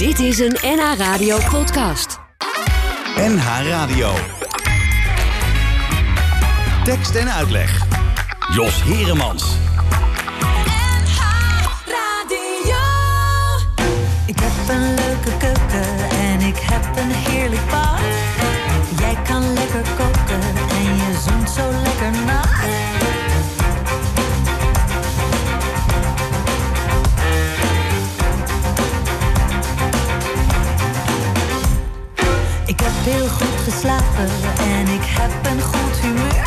Dit is een NH Radio podcast. NH Radio. Tekst en uitleg. Jos Heremans. Ik heb een leuke keuken en ik heb een heerlijk bad. Jij kan lekker koken en je zoent zo lekker na. Heel goed geslapen en ik heb een goed humeur.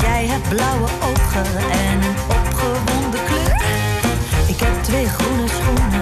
Jij hebt blauwe ogen en een opgewonden kleur. Ik heb twee groene schoenen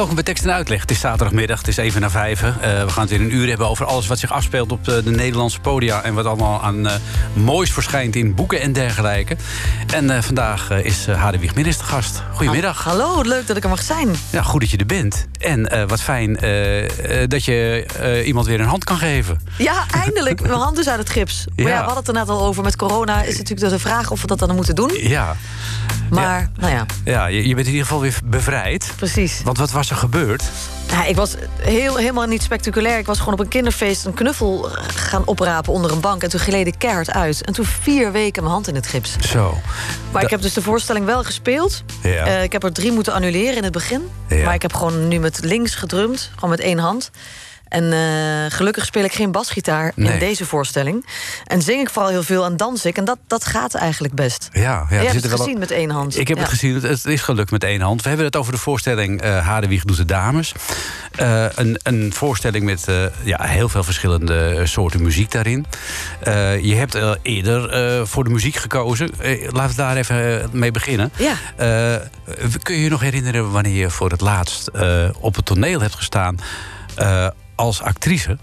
welkom bij Tekst en Uitleg. Het is zaterdagmiddag, het is even na vijven. Eh, we gaan het in een uur hebben over alles wat zich afspeelt op de, de Nederlandse podia... en wat allemaal aan eh, moois verschijnt in boeken en dergelijke. En eh, vandaag eh, is uh, Hadewig Minister gast. Goedemiddag. Hallo, wat leuk dat ik er mag zijn. Ja, goed dat je er bent. En wat fijn dat je iemand weer een hand kan geven. Ja, eindelijk. Mijn hand is uit het gips. Maar ja, we hadden het er net al over. Met corona is natuurlijk de vraag of we dat dan moeten doen. Ja, Maar, nou ja, ja je, je bent in ieder geval weer bevrijd. precies. Want wat was er gebeurd? Ja, ik was heel, helemaal niet spectaculair. Ik was gewoon op een kinderfeest een knuffel gaan oprapen onder een bank. En toen gleed ik keihard uit. En toen vier weken mijn hand in het gips. Zo. Maar Da- ik heb dus de voorstelling wel gespeeld. Ja. Eh, ik heb er drie moeten annuleren in het begin. Ja. Maar ik heb gewoon nu met links gedrumd. Gewoon met één hand. En eh, gelukkig speel ik geen basgitaar Nee. in deze voorstelling. En zing ik vooral heel veel en dans ik. En dat, dat gaat eigenlijk best. Ja, ja, Je hebt het wel- gezien met één hand. Ik heb Ja. het gezien, het, is gelukt met één hand. We hebben het over de voorstelling eh Hadewieg doet de dames. Eh, een, een voorstelling met ja, heel veel verschillende soorten muziek daarin. Je hebt eerder voor de muziek gekozen. Laten we daar even mee beginnen. Ja. Kun je je nog herinneren wanneer je voor het laatst op het toneel hebt gestaan als actrice?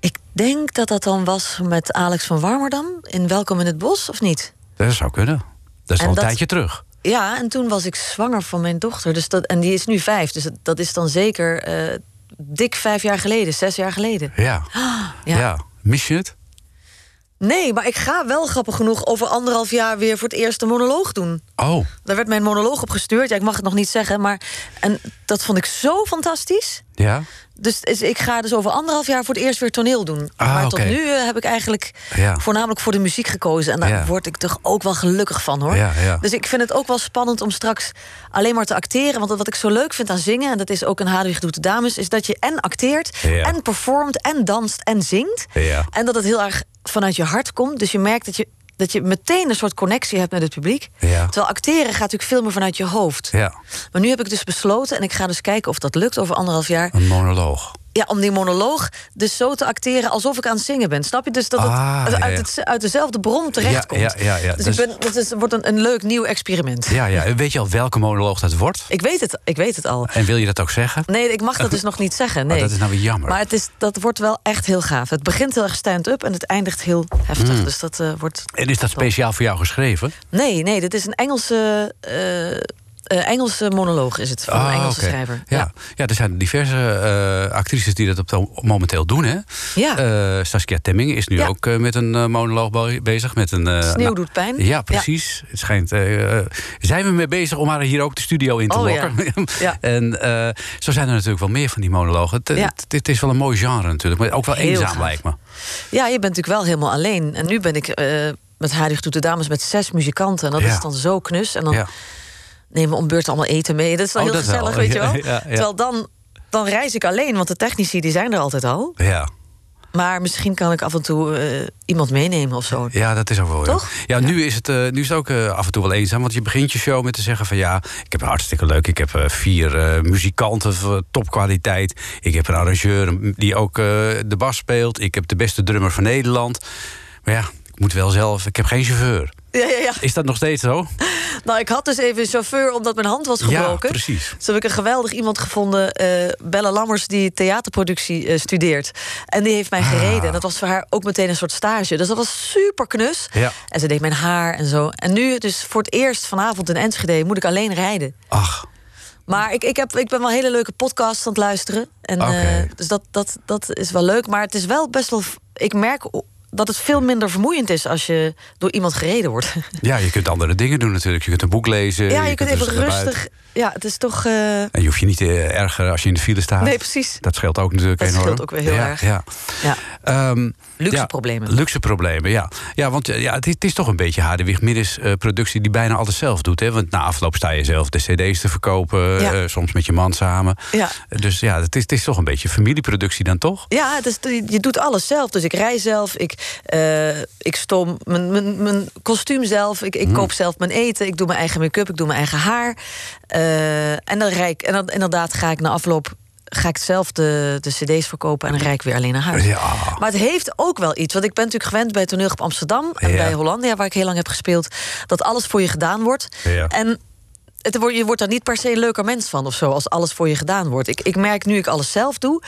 Ik denk dat dat dan was met Alex van Warmerdam in Welkom in het Bos, of niet? Dat zou kunnen. Dat is En al een tijdje terug. Ja, en toen was ik zwanger van mijn dochter. Dus dat, en die is nu vijf. Dus dat, dat is dan zeker eh, dik vijf jaar geleden, zes jaar geleden. Ja. Ja. ja. Mis je het? Nee, maar ik ga wel grappig genoeg over anderhalf jaar weer voor het eerst een monoloog doen. Oh, Daar werd mijn monoloog op gestuurd. Ja, ik mag het nog niet zeggen, maar en dat vond ik zo fantastisch. ja? Dus ik ga dus over anderhalf jaar voor het eerst weer toneel doen. Ah, maar tot nu eh, heb ik eigenlijk Ja. voornamelijk voor de muziek gekozen. En daar Ja. word ik toch ook wel gelukkig van hoor. Ja. Dus ik vind het ook wel spannend om straks alleen maar te acteren. Want wat ik zo leuk vind aan zingen, en dat is ook een Hadewig Doet de Dames, is dat je en acteert, en performt, en danst en zingt. Ja. En dat het heel erg vanuit je hart komt. Dus je merkt dat je, dat je meteen een soort connectie hebt met het publiek. Ja. Terwijl acteren gaat natuurlijk veel meer vanuit je hoofd. Ja, Maar nu heb ik dus besloten, en ik ga dus kijken of dat lukt over anderhalf jaar. een monoloog. Ja, om die monoloog dus zo te acteren alsof ik aan het zingen ben. Snap je? Dus dat het Ah, uit, het uit dezelfde bron terechtkomt. Ja, ja, ja, ja. Dus, Dus- ik ben, dat is, wordt een, een leuk nieuw experiment. Ja, ja. En Weet je al welke monoloog dat wordt? Ik weet het, ik weet het al. En wil je dat ook zeggen? Nee, ik mag dat dus nog niet zeggen. Nee. Oh, dat is nou weer jammer. Maar het is, dat wordt wel echt heel gaaf. Het begint heel erg stand-up en het eindigt heel heftig. Hmm. Dus dat eh, wordt. En is dat speciaal voor jou geschreven? Nee, nee, dit is een Engelse. eh, eh, Engelse monoloog is het van een Ah, Engelse schrijver. Ja. Ja. er zijn diverse eh, actrices die dat op momenteel doen. Hè? Ja. Eh, Saskia Temming is nu Ja. ook met een monoloog be- bezig. Met een, Sneeuw nou, doet pijn. Ja, precies. Het schijnt, zijn we mee bezig om haar hier ook de studio in te Oh, lokken. En zo zijn er natuurlijk wel meer van die monologen. Het, is wel een mooi genre natuurlijk. Maar ook wel Heel eenzaam gaaf. lijkt me. Ja, je bent natuurlijk wel helemaal alleen. En nu ben ik met Heilig Doet de Dames met zes muzikanten. En dat is dan zo knus. En dan. Nemen we om beurt allemaal eten mee. Dat is dan Oh, heel wel. gezellig, weet je wel. ja, ja. Terwijl dan, dan reis ik alleen, want de technici die zijn er altijd al. Ja. Maar misschien kan ik af en toe eh, iemand meenemen of zo. Ja, dat is ook wel. ja. Toch? Ja, nu is het, eh, nu is het ook eh, af en toe wel eenzaam. Want je begint je show met te zeggen van ja, ik heb hartstikke leuk. Ik heb vier muzikanten van topkwaliteit. Ik heb een arrangeur die ook de bas speelt. Ik heb de beste drummer van Nederland. Maar ja, ik moet wel zelf. Ik heb geen chauffeur. Ja, ja, ja. Is dat nog steeds zo? Nou, ik had dus even een chauffeur omdat mijn hand was gebroken. Ja, precies. Dus heb ik een geweldig iemand gevonden, eh Bella Lammers, die theaterproductie eh, studeert. En die heeft mij Ah. gereden. En dat was voor haar ook meteen een soort stage. Dus dat was super knus. Ja. En ze deed mijn haar en zo. En nu, dus voor het eerst vanavond in Enschede, moet ik alleen rijden. Ach, Maar ik, ik, heb, ik ben wel hele leuke podcasts aan het luisteren. En, eh, dus dat, dat, dat is wel leuk. Maar het is wel best wel. Ik merk dat het veel minder vermoeiend is als je door iemand gereden wordt. ja, je kunt andere dingen doen natuurlijk. Je kunt een boek lezen. ja, je, kunt even rustig. Ja, het is toch. eh, En je hoeft je niet te ergeren als je in de file staat. nee, precies. Dat scheelt ook natuurlijk Dat enorm. scheelt ook weer heel ja, erg. Ja. Ja. Ehm, Luxe ja, problemen. Luxe problemen, ja. Ja, want eh, ja, het, is, het is toch een beetje Hadewig Middens eh, productie die bijna alles zelf doet. Hè? Want na afloop sta je zelf de cd's te verkopen. Eh, soms met je man samen. Ja. Dus ja, het is, het is toch een beetje familieproductie dan toch? Ja, het is, je doet alles zelf. Dus ik rij zelf, ik, eh, ik stoom mijn, mijn, mijn kostuum zelf, ik, ik koop zelf mijn eten, ik doe mijn eigen make-up, ik doe mijn eigen haar. Eh, en dan rij ik, en dan inderdaad ga ik na afloop ga ik zelf de, de cd's verkopen en dan rijd ik weer alleen naar huis. Ja. Maar het heeft ook wel iets. Want ik ben natuurlijk gewend bij Toneelgroep Amsterdam en Ja. bij Hollandia, waar ik heel lang heb gespeeld, dat alles voor je gedaan wordt. Ja. En het, je wordt daar niet per se een leuker mens van of zo, als alles voor je gedaan wordt. Ik, ik merk nu ik alles zelf doe,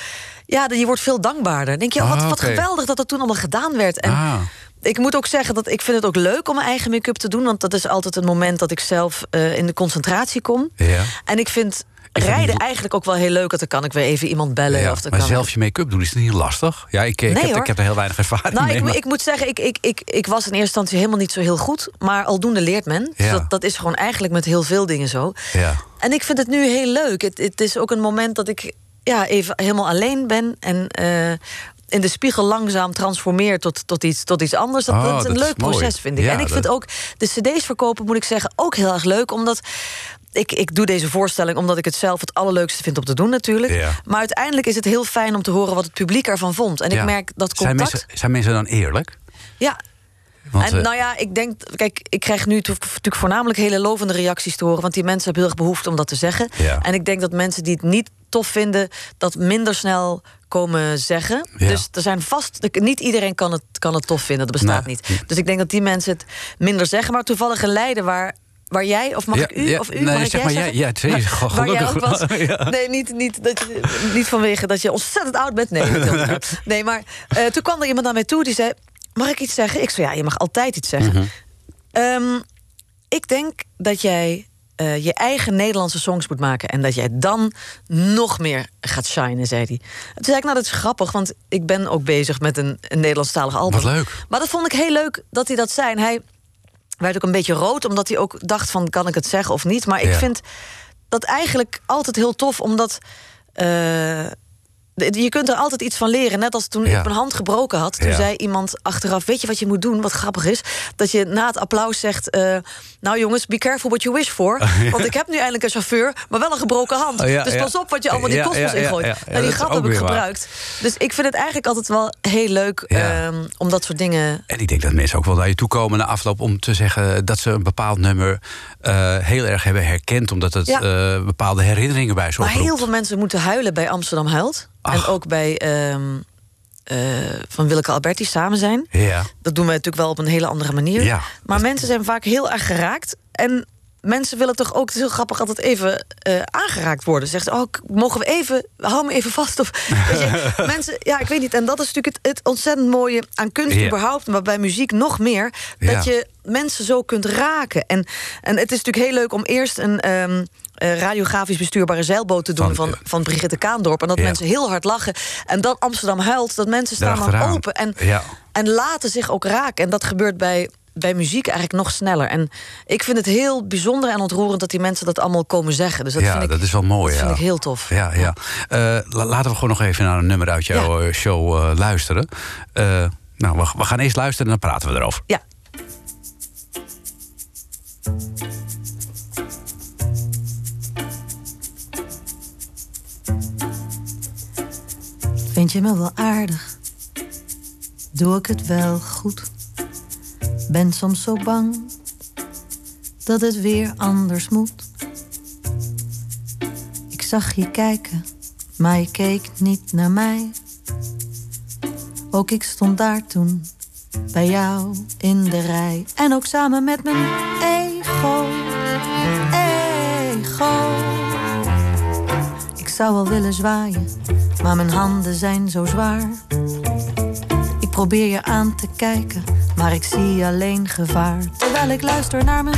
ja, je wordt veel dankbaarder. Dan denk je, oh, wat, Ah, wat geweldig dat dat toen allemaal gedaan werd. En Ah. Ik moet ook zeggen dat ik vind het ook leuk om mijn eigen make-up te doen. Want dat is altijd een moment dat ik zelf eh, in de concentratie kom. Ja. En ik vind rijden eigenlijk ook wel heel leuk. Want dan kan ik weer even iemand bellen. Ja, of maar kan zelf je make-up doen, is niet lastig? Ja, ik, ik, Nee, heb, ik heb er heel weinig ervaring Nou, mee. ik, maar- ik moet zeggen, ik, ik, ik, ik was in eerste instantie helemaal niet zo heel goed. Maar aldoende leert men. Dus dat, dat is gewoon eigenlijk met heel veel dingen zo. Ja. En ik vind het nu heel leuk. Het, het is ook een moment dat ik ja, even helemaal alleen ben. En eh, in de spiegel langzaam transformeer tot, tot, iets, tot iets anders. Dat, Oh, dat is een dat leuk mooi. proces, vind ik. Ja, en ik dat- vind ook de cd's verkopen, moet ik zeggen, ook heel erg leuk. Omdat ik, ik doe deze voorstelling omdat ik het zelf het allerleukste vind om te doen natuurlijk. Ja. Maar uiteindelijk is het heel fijn om te horen wat het publiek ervan vond. En Ja. ik merk dat zijn contact... mensen, zijn mensen dan eerlijk? Ja, Want, en eh, nou ja, ik denk, kijk, ik krijg nu natuurlijk voornamelijk hele lovende reacties te horen, want die mensen hebben heel erg behoefte om dat te zeggen. Ja. En ik denk dat mensen die het niet tof vinden, dat minder snel komen zeggen. Ja. Dus er zijn vast, niet iedereen kan het, kan het tof vinden, dat bestaat Nee. niet. Dus ik denk dat die mensen het minder zeggen. Maar toevallig een Leiden waar. Waar jij, of mag Ja, ik u? ja, of u? nee, mag ik zeg maar jij. zeggen? Ja, waar jij ook gelukkig. was. Nee, niet, niet, dat je, niet vanwege dat je ontzettend oud bent. Nee, nee maar eh, toen kwam er iemand naar mij toe die zei: Mag ik iets zeggen? Ik zei: Ja, je mag altijd iets zeggen. Mhm. Ehm, ik denk dat jij eh, je eigen Nederlandse songs moet maken. En dat jij dan nog meer gaat shinen, zei hij. Toen zei ik, nou, dat is grappig, want ik ben ook bezig met een, een Nederlandstalig album. Wat leuk. Maar dat vond ik heel leuk dat hij dat zei. En hij werd ook een beetje rood, omdat hij ook dacht van... kan ik het zeggen of niet? Maar ik Ja. vind dat eigenlijk altijd heel tof, omdat... eh, je kunt er altijd iets van leren. Net als toen Ja. ik mijn hand gebroken had. Toen Ja. zei iemand achteraf... weet je wat je moet doen, wat grappig is? Dat je na het applaus zegt... eh, nou jongens, be careful what you wish for. Want ik heb nu eindelijk een chauffeur, maar wel een gebroken hand. Oh, dus pas op wat je allemaal die kosmos ingooit. Nou, die grap heb ik waar. gebruikt. Dus ik vind het eigenlijk altijd wel heel leuk... Ehm, om dat soort dingen... En ik denk dat mensen ook wel naar je toe komen na afloop om te zeggen dat ze een bepaald nummer eh, heel erg hebben herkend, omdat het eh, bepaalde herinneringen bij ze Maar oproept. heel veel mensen moeten huilen bij Amsterdam Huilt. Ach. En ook bij ehm, eh, Van Willeke Alberti samen zijn. Ja. Dat doen wij natuurlijk wel op een hele andere manier. Ja. Maar mensen zijn vaak heel erg geraakt. En mensen willen toch ook, het is heel grappig, altijd even eh, aangeraakt worden. Zeggen ze, oh, mogen we even, hou me even vast. Of, je, mensen, ja, ik weet niet. En dat is natuurlijk het, het ontzettend mooie aan kunst überhaupt. Maar bij muziek nog meer. Ja. Dat je mensen zo kunt raken. En, en het is natuurlijk heel leuk om eerst een... ehm, eh, radiografisch bestuurbare zeilboot te doen Van, van, van, Brigitte Kaandorp. En dat Ja. mensen heel hard lachen. En dan Amsterdam huilt, dat mensen staan dan open. En, Ja. en laten zich ook raken. En dat gebeurt bij, bij muziek eigenlijk nog sneller. En ik vind het heel bijzonder en ontroerend dat die mensen dat allemaal komen zeggen. Dus dat ja, vind ik, dat is wel mooi. dat ja. vind ik heel tof. Ja, ja. Eh, la- laten we gewoon nog even naar een nummer uit jouw eh, show eh, luisteren. Eh, nou, we, we gaan eerst luisteren en dan praten we erover. Ja. Vind je me wel aardig? Doe ik het wel goed? Ben soms zo bang dat het weer anders moet. Ik zag je kijken, maar je keek niet naar mij. Ook ik stond daar toen bij jou in de rij. En ook samen met mijn ego, ego. Ik zou wel willen zwaaien, maar mijn handen zijn zo zwaar. Ik probeer je aan te kijken, maar ik zie alleen gevaar. Terwijl ik luister naar mijn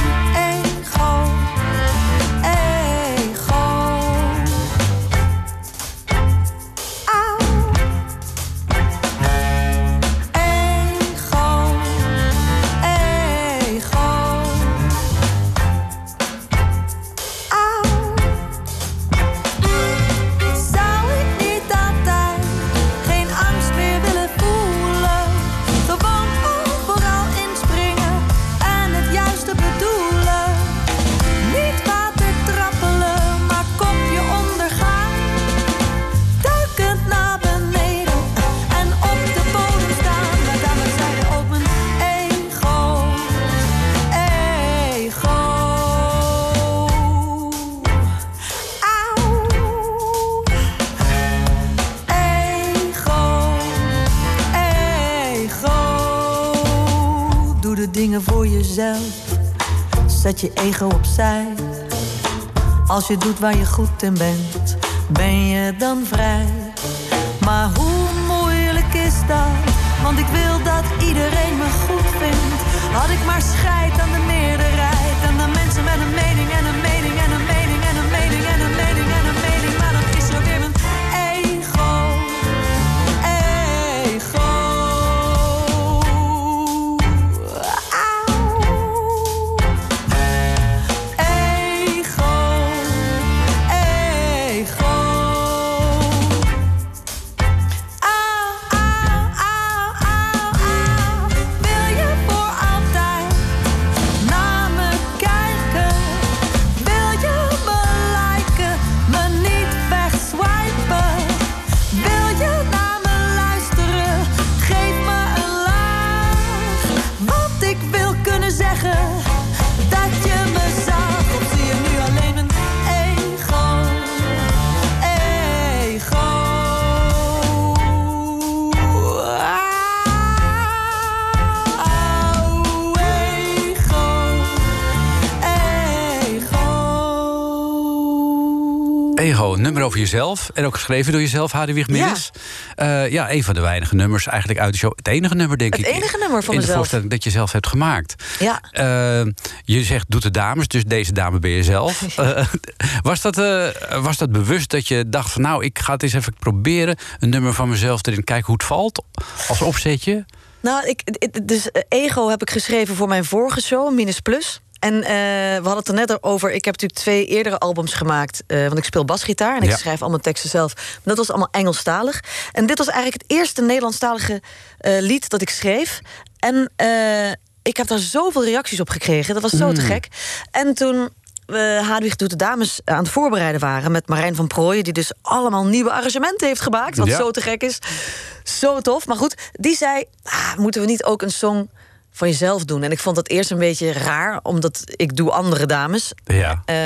Als je doet waar je goed in bent, ben je dan vrij. Maar hoe moeilijk is dat? Want ik wil dat iedereen me goed vindt. Had ik maar scheid over jezelf. En ook geschreven door jezelf, Hadewig Minnes. Ja. ja, een van de weinige nummers eigenlijk uit de show. Het enige nummer, denk het ik. Het enige nummer van in mezelf. de voorstelling dat je zelf hebt gemaakt. Ja. je zegt, doet de dames, dus deze dame ben je zelf. was, dat, was dat bewust dat je dacht van... nou, ik ga het eens even proberen, een nummer van mezelf erin... kijken hoe het valt, als opzetje? Nou, ik, dus Ego heb ik geschreven voor mijn vorige show, Minus Plus. En uh, we hadden het er net over. Ik heb natuurlijk twee eerdere albums gemaakt. Uh, want ik speel basgitaar en ik ja. schrijf allemaal teksten zelf. Maar dat was allemaal Engelstalig. En dit was eigenlijk het eerste Nederlandstalige uh, lied dat ik schreef. En ik heb daar zoveel reacties op gekregen. Dat was zo mm. te gek. En toen we Hadwig Doet de Dames aan het voorbereiden waren... met Marijn van Prooijen, die dus allemaal nieuwe arrangementen heeft gemaakt... wat ja. zo te gek is. Zo tof. Maar goed, die zei, ah, moeten we niet ook een song van jezelf doen? En ik vond dat eerst een beetje raar, omdat ik doe andere dames. Ja. Uh,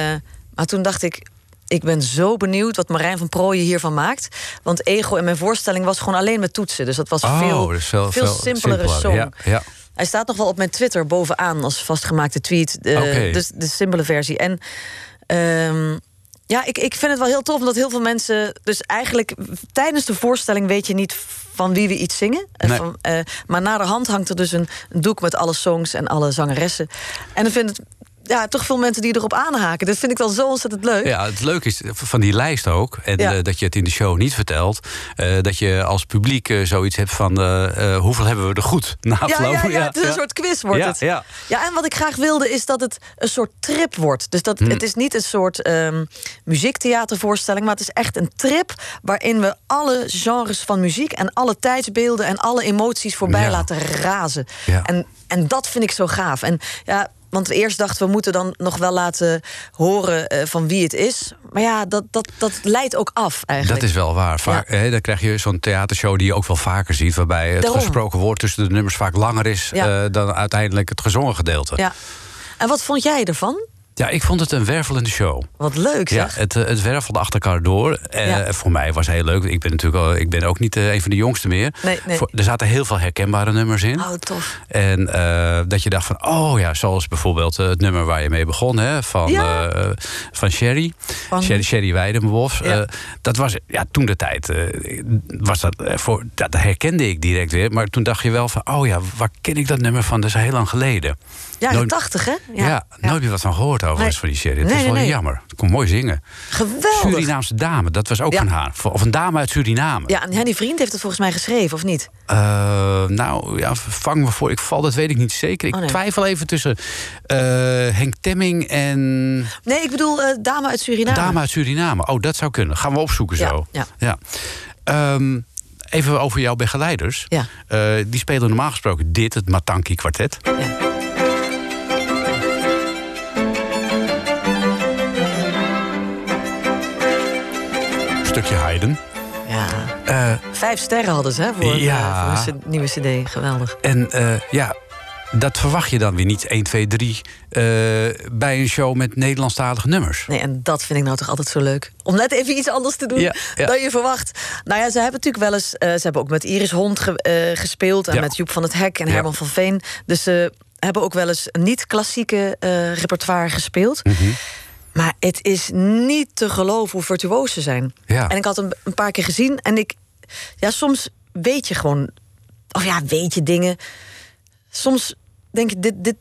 maar toen dacht ik, ik ben zo benieuwd wat Marijn van Prooijen hiervan maakt. Want Ego in mijn voorstelling was gewoon alleen met toetsen. Dus dat was oh, veel, dus veel, veel, simpelere simpeler. song. Ja, ja. Hij staat nog wel op mijn Twitter bovenaan als vastgemaakte tweet. De, okay. dus de simpele versie. En um, ja, ik, ik vind het wel heel tof omdat heel veel mensen. Dus eigenlijk tijdens de voorstelling weet je niet van wie we iets zingen. Nee. Van, uh, maar na de hand hangt er dus een, een, doek met alle songs en alle zangeressen. En dan vind ik ja, toch veel mensen die erop aanhaken. Dat vind ik wel zo ontzettend leuk. Ja, het leuke is van die lijst ook. En Ja. eh, dat je het in de show niet vertelt. eh, dat je als publiek eh, zoiets hebt van... eh, eh, hoeveel hebben we er goed na afloop? ja, ja, het is een soort quiz wordt ja, het. Ja. Ja, en wat ik graag wilde is dat het een soort trip wordt. Dus dat Hmm. het is niet een soort ehm, muziektheatervoorstelling, maar het is echt een trip waarin we alle genres van muziek en alle tijdsbeelden en alle emoties voorbij laten razen. Ja. En, en dat vind ik zo gaaf. En ja. Want we eerst dachten we moeten dan nog wel laten horen eh, van wie het is. Maar ja, dat, dat, dat leidt ook af eigenlijk. Dat is wel waar. Vaak, hè, dan krijg je zo'n theatershow die je ook wel vaker ziet... waarbij het Daarom. gesproken woord tussen de nummers vaak langer is... Ja. eh, dan uiteindelijk het gezongen gedeelte. Ja. En wat vond jij ervan? Ja, ik vond het een wervelende show. Wat leuk Ja, zeg. het, eh, het wervelde achter elkaar door. Eh, Ja. Voor mij was het heel leuk. Ik ben natuurlijk al, ik ben ook niet eh, een van de jongsten meer. Nee, nee. Voor- er zaten heel veel herkenbare nummers in. Oh, tof. En eh, dat je dacht van, oh ja, zoals bijvoorbeeld eh, het nummer waar je mee begon, hè, van, Ja. eh, van Sherry. Van- Sherry, Sherry Weidenbos. Ja. Eh, dat was, ja, toen de tijd, eh, was dat, eh, voor, dat herkende ik direct weer. Maar toen dacht je wel van, oh ja, waar ken ik dat nummer van? Dat is heel lang geleden. Ja, de Nooit- 80 hè? Ja, nooit meer wat van gehoord overigens Nee. van die Sherry. Dat Nee, is wel nee, jammer. Ik kon mooi zingen. Geweldig. Surinaamse dame, dat was ook Ja. van haar. Of een dame uit Suriname. Ja, en Henny Vriend heeft het volgens mij geschreven, of niet? Eh, nou, ja, vang me voor. Ik val, dat weet ik niet zeker. Ik Oh, twijfel even tussen eh, Henk Temming en Nee, ik bedoel eh, Dame uit Suriname. dame uit Suriname. Oh, dat zou kunnen. Gaan we opzoeken Ja, zo. ja. Ehm, even over jouw begeleiders. Ja. Die spelen normaal gesproken dit, het Matanki kwartet. Ja. Stukje Haydn. ja. Eh, Vijf sterren hadden ze hè, voor, Ja. voor een nieuwe cd. Geweldig. En eh, ja, dat verwacht je dan weer niet 1, 2, 3 eh, bij een show met Nederlandstalige nummers. Nee, en dat vind ik nou toch altijd zo leuk. Om net even iets anders te doen Ja, ja. dan je verwacht. Nou ja, ze hebben natuurlijk wel eens... eh, ze hebben ook met Iris Hond ge- gespeeld... en met Joep van het Hek en. Herman van Veen. Dus ze hebben ook wel eens niet-klassieke repertoire gespeeld. Mhm. Maar het is niet te geloven hoe virtuoos ze zijn. Ja. En ik had hem een paar keer gezien en ik... Ja, soms weet je gewoon... Of ja, weet je dingen. Soms denk je, dit, dit,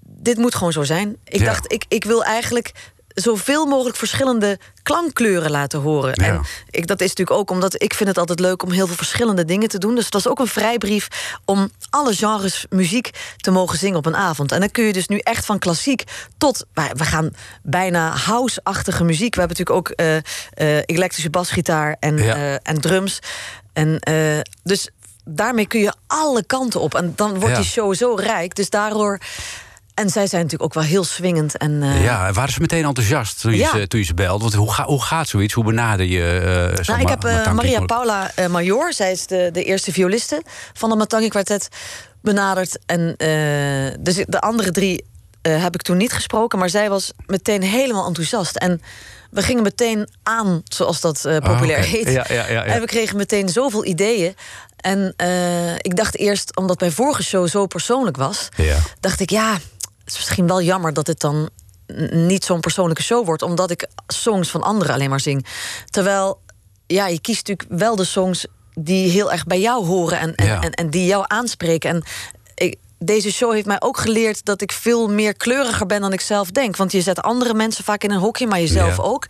dit moet gewoon zo zijn. Ik Ja. dacht, ik, ik wil eigenlijk zoveel mogelijk verschillende klankkleuren laten horen. Ja. En ik, dat is natuurlijk ook omdat ik vind het altijd leuk om heel veel verschillende dingen te doen. Dus het was ook een vrijbrief om alle genres muziek te mogen zingen op een avond. En dan kun je dus nu echt van klassiek tot... We gaan bijna house-achtige muziek. We hebben natuurlijk ook eh, eh, elektrische basgitaar en, Ja. eh, en drums. En dus daarmee kun je alle kanten op. En dan wordt Ja. die show zo rijk. Dus daardoor... En zij zijn natuurlijk ook wel heel swingend. En, eh, Ja, en waren ze meteen enthousiast toen je, Ja. ze, toen je ze belde? Want hoe, ga, hoe gaat zoiets? Hoe benader je uh, Nou, ik heb eh, Maria Paula Major, zij is de, de eerste violiste van het Matangi Quartet, benaderd. En dus de andere drie heb ik toen niet gesproken, maar zij was meteen helemaal enthousiast. En we gingen meteen aan, zoals dat populair Ah, oké. heet. Ja, ja. En we kregen meteen zoveel ideeën. En ik dacht eerst, omdat mijn vorige show zo persoonlijk was, dacht ik, ja, het is misschien wel jammer dat het dan niet zo'n persoonlijke show wordt, omdat ik songs van anderen alleen maar zing. Terwijl, ja, je kiest natuurlijk wel de songs die heel erg bij jou horen en, en, Ja. en, en die jou aanspreken. En ik, deze show heeft mij ook geleerd dat ik veel meer kleuriger ben dan ik zelf denk. Want je zet andere mensen vaak in een hokje, maar jezelf Ja. ook.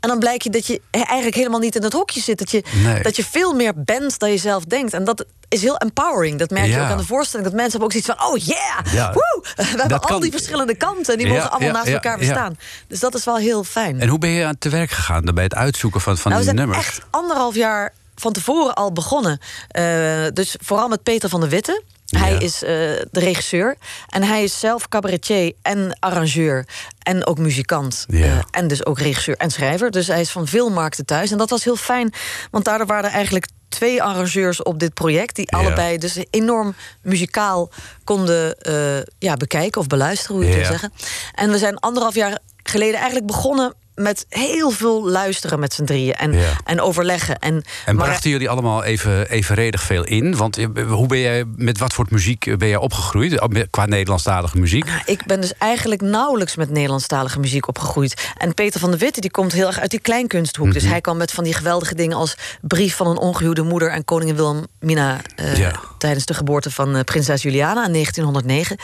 En dan blijkt je dat je eigenlijk helemaal niet in het hokje zit. Dat je, Nee. dat je veel meer bent dan je zelf denkt. En dat is heel empowering. Dat merk je Ja. ook aan de voorstelling. Dat mensen hebben ook zoiets van: oh yeah! Ja. Woe! We hebben Dat al kan. die verschillende kanten. En die mogen allemaal naast elkaar bestaan. Dus dat is wel heel fijn. En hoe ben je aan te werk gegaan bij het uitzoeken van, van nou, die zijn nummers? echt anderhalf jaar van tevoren al begonnen. Eh, dus vooral met Peter van der Witte. Hij Ja. is eh, de regisseur. En hij is zelf cabaretier en arrangeur. En ook muzikant. Ja. Eh, en dus ook regisseur en schrijver. Dus hij is van veel markten thuis. En dat was heel fijn. Want daardoor waren er eigenlijk twee arrangeurs op dit project. Die Ja. allebei dus enorm muzikaal konden eh, ja, bekijken of beluisteren, hoe je het wil zeggen. En we zijn anderhalf jaar geleden eigenlijk begonnen met heel veel luisteren met z'n drieën. En, Ja. en overleggen. En, En brachten jullie allemaal even, evenredig veel in? Want eh, hoe ben jij, met wat voor muziek ben jij opgegroeid? Oh, Qua Nederlandstalige muziek? Nou, ik ben dus eigenlijk nauwelijks met Nederlandstalige muziek opgegroeid. En Peter van der Witte die komt heel erg uit die kleinkunsthoek. Mhm. Dus hij kwam met van die geweldige dingen als Brief van een ongehuwde moeder en koningin Wilhelmina eh, Ja. tijdens de geboorte van eh, prinses Juliana in 1909.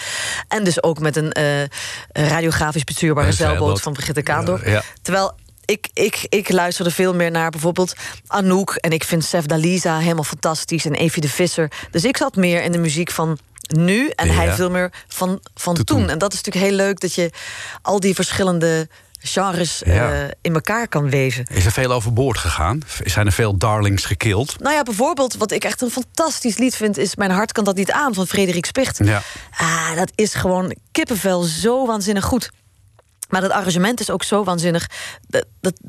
En dus ook met een eh, radiografisch bestuurbare zeilboot, van Brigitte Kaandorp. Ja. Terwijl ik, ik, ik luisterde veel meer naar bijvoorbeeld Anouk. En ik vind Sef Dalisa helemaal fantastisch. En Evie de Visser. Dus ik zat meer in de muziek van nu. En Ja. hij veel meer van, van Toen. toen. En dat is natuurlijk heel leuk dat je al die verschillende genres Ja. eh, in elkaar kan weven. Is er veel overboord gegaan? Zijn er veel darlings gekild? Nou ja, bijvoorbeeld wat ik echt een fantastisch lied vind... is Mijn hart kan dat niet aan van Frederik Spicht. Ja. Ah, dat is gewoon kippenvel zo waanzinnig goed. Maar dat arrangement is ook zo waanzinnig. Dat, dat,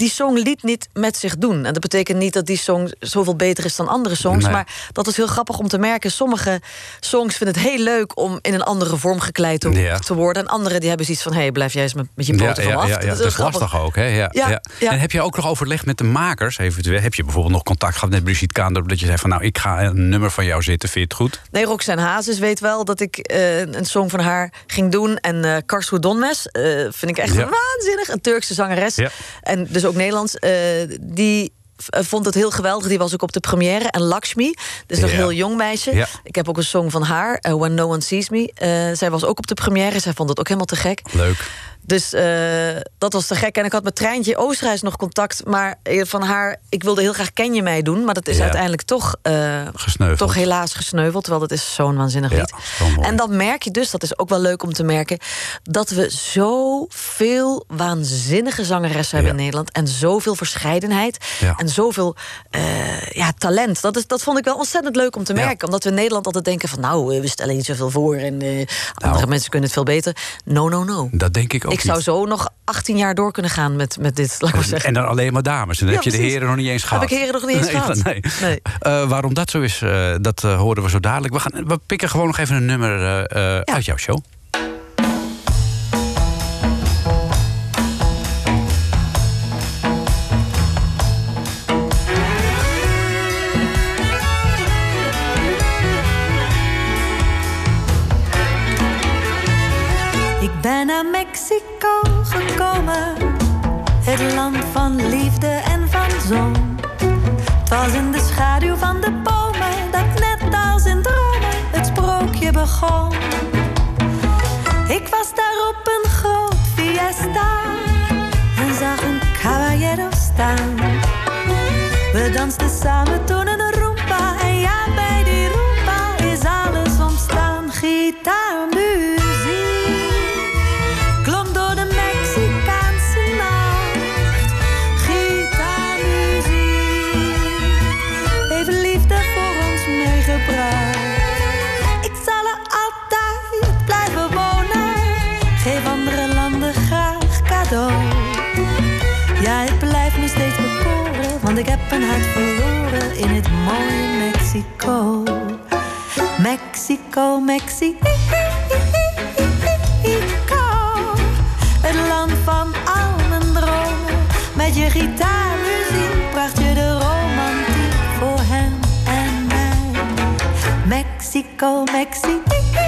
die song liet niet met zich doen. En dat betekent niet dat die song zoveel beter is dan andere songs. Nee. Maar dat is heel grappig om te merken. Sommige songs vinden het heel leuk om in een andere vorm gekleid te, Ja. te worden. En andere die hebben zoiets van: hé, hey, blijf jij eens met, met je poten ja, ja, heel dat is grappig. lastig ook. Hè? Ja. En heb je ook nog overleg met de makers? Eventueel? Heb je bijvoorbeeld nog contact gehad met Brigitte Kaandorp... dat je zei van nou, ik ga een nummer van jou zitten, vind je het goed? Nee, Roxanne Hazes weet wel dat ik eh, een song van haar ging doen. En eh Karsu Donmes eh, vind ik echt waanzinnig. Een Turkse zangeres. En dus ook Nederlands. eh, die eh, vond het heel geweldig. Die was ook op de première. En Lakshmi, dus nog Ja. een heel jong meisje. Ja. Ik heb ook een song van haar, eh, When No One Sees Me. Zij was ook op de première. Zij vond het ook helemaal te gek. Leuk. Dus eh, dat was te gek. En ik had met Treintje Oosterhuis nog contact. Maar eh, van haar, ik wilde heel graag Ken je mij doen. Maar dat is Ja. uiteindelijk toch, eh, Gesneuveld. toch helaas gesneuveld. Terwijl dat is zo'n waanzinnig lied. En dan merk je dus, dat is ook wel leuk om te merken... dat we zoveel waanzinnige zangeressen hebben in Nederland. En zoveel verscheidenheid. En zoveel eh, ja, talent. Dat, is, dat vond ik wel ontzettend leuk om te merken. Omdat we in Nederland altijd denken van... nou, we stellen niet zoveel voor en andere Nou. mensen kunnen het veel beter. No, no, no. Dat denk ik ook Ik zou niet. zo nog 18 jaar door kunnen gaan met, met dit, laat ik maar zeggen. En dan alleen maar dames. En dan Ja, heb je de heren nog niet eens gehad. Heb ik heren nog niet eens nee, gehad. Nee. Nee. Eh, waarom dat zo is, eh, dat eh, horen we zo dadelijk. We, gaan, we pikken gewoon nog even een nummer uit jouw show. Ik was daar op een groot fiesta en zag een caballero staan. We dansten samen toen een ik heb een hart verloren in het mooie Mexico. Mexico, Mexico. Het land van al mijn dromen. Met je gitaarmuziek bracht je de romantiek voor hem en mij. Mexico, Mexico.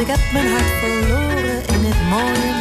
Ik heb mijn hart verloren in het mooie